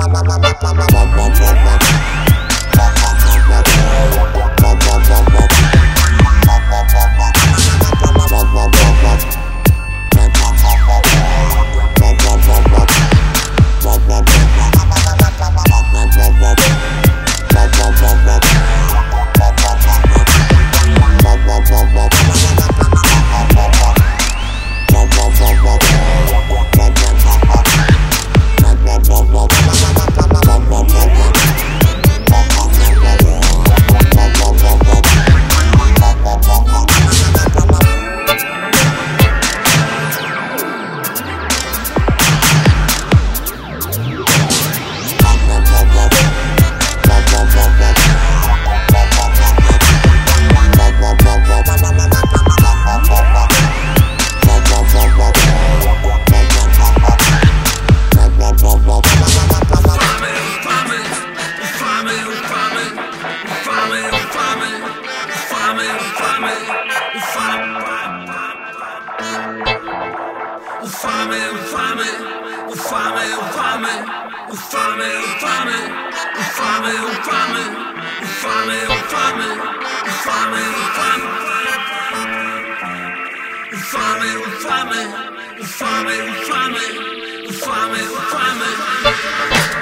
Mama, mama, mama, mama, mama, mama, mama, mama, mama, mama, Find me, find me, find me, find me, find me.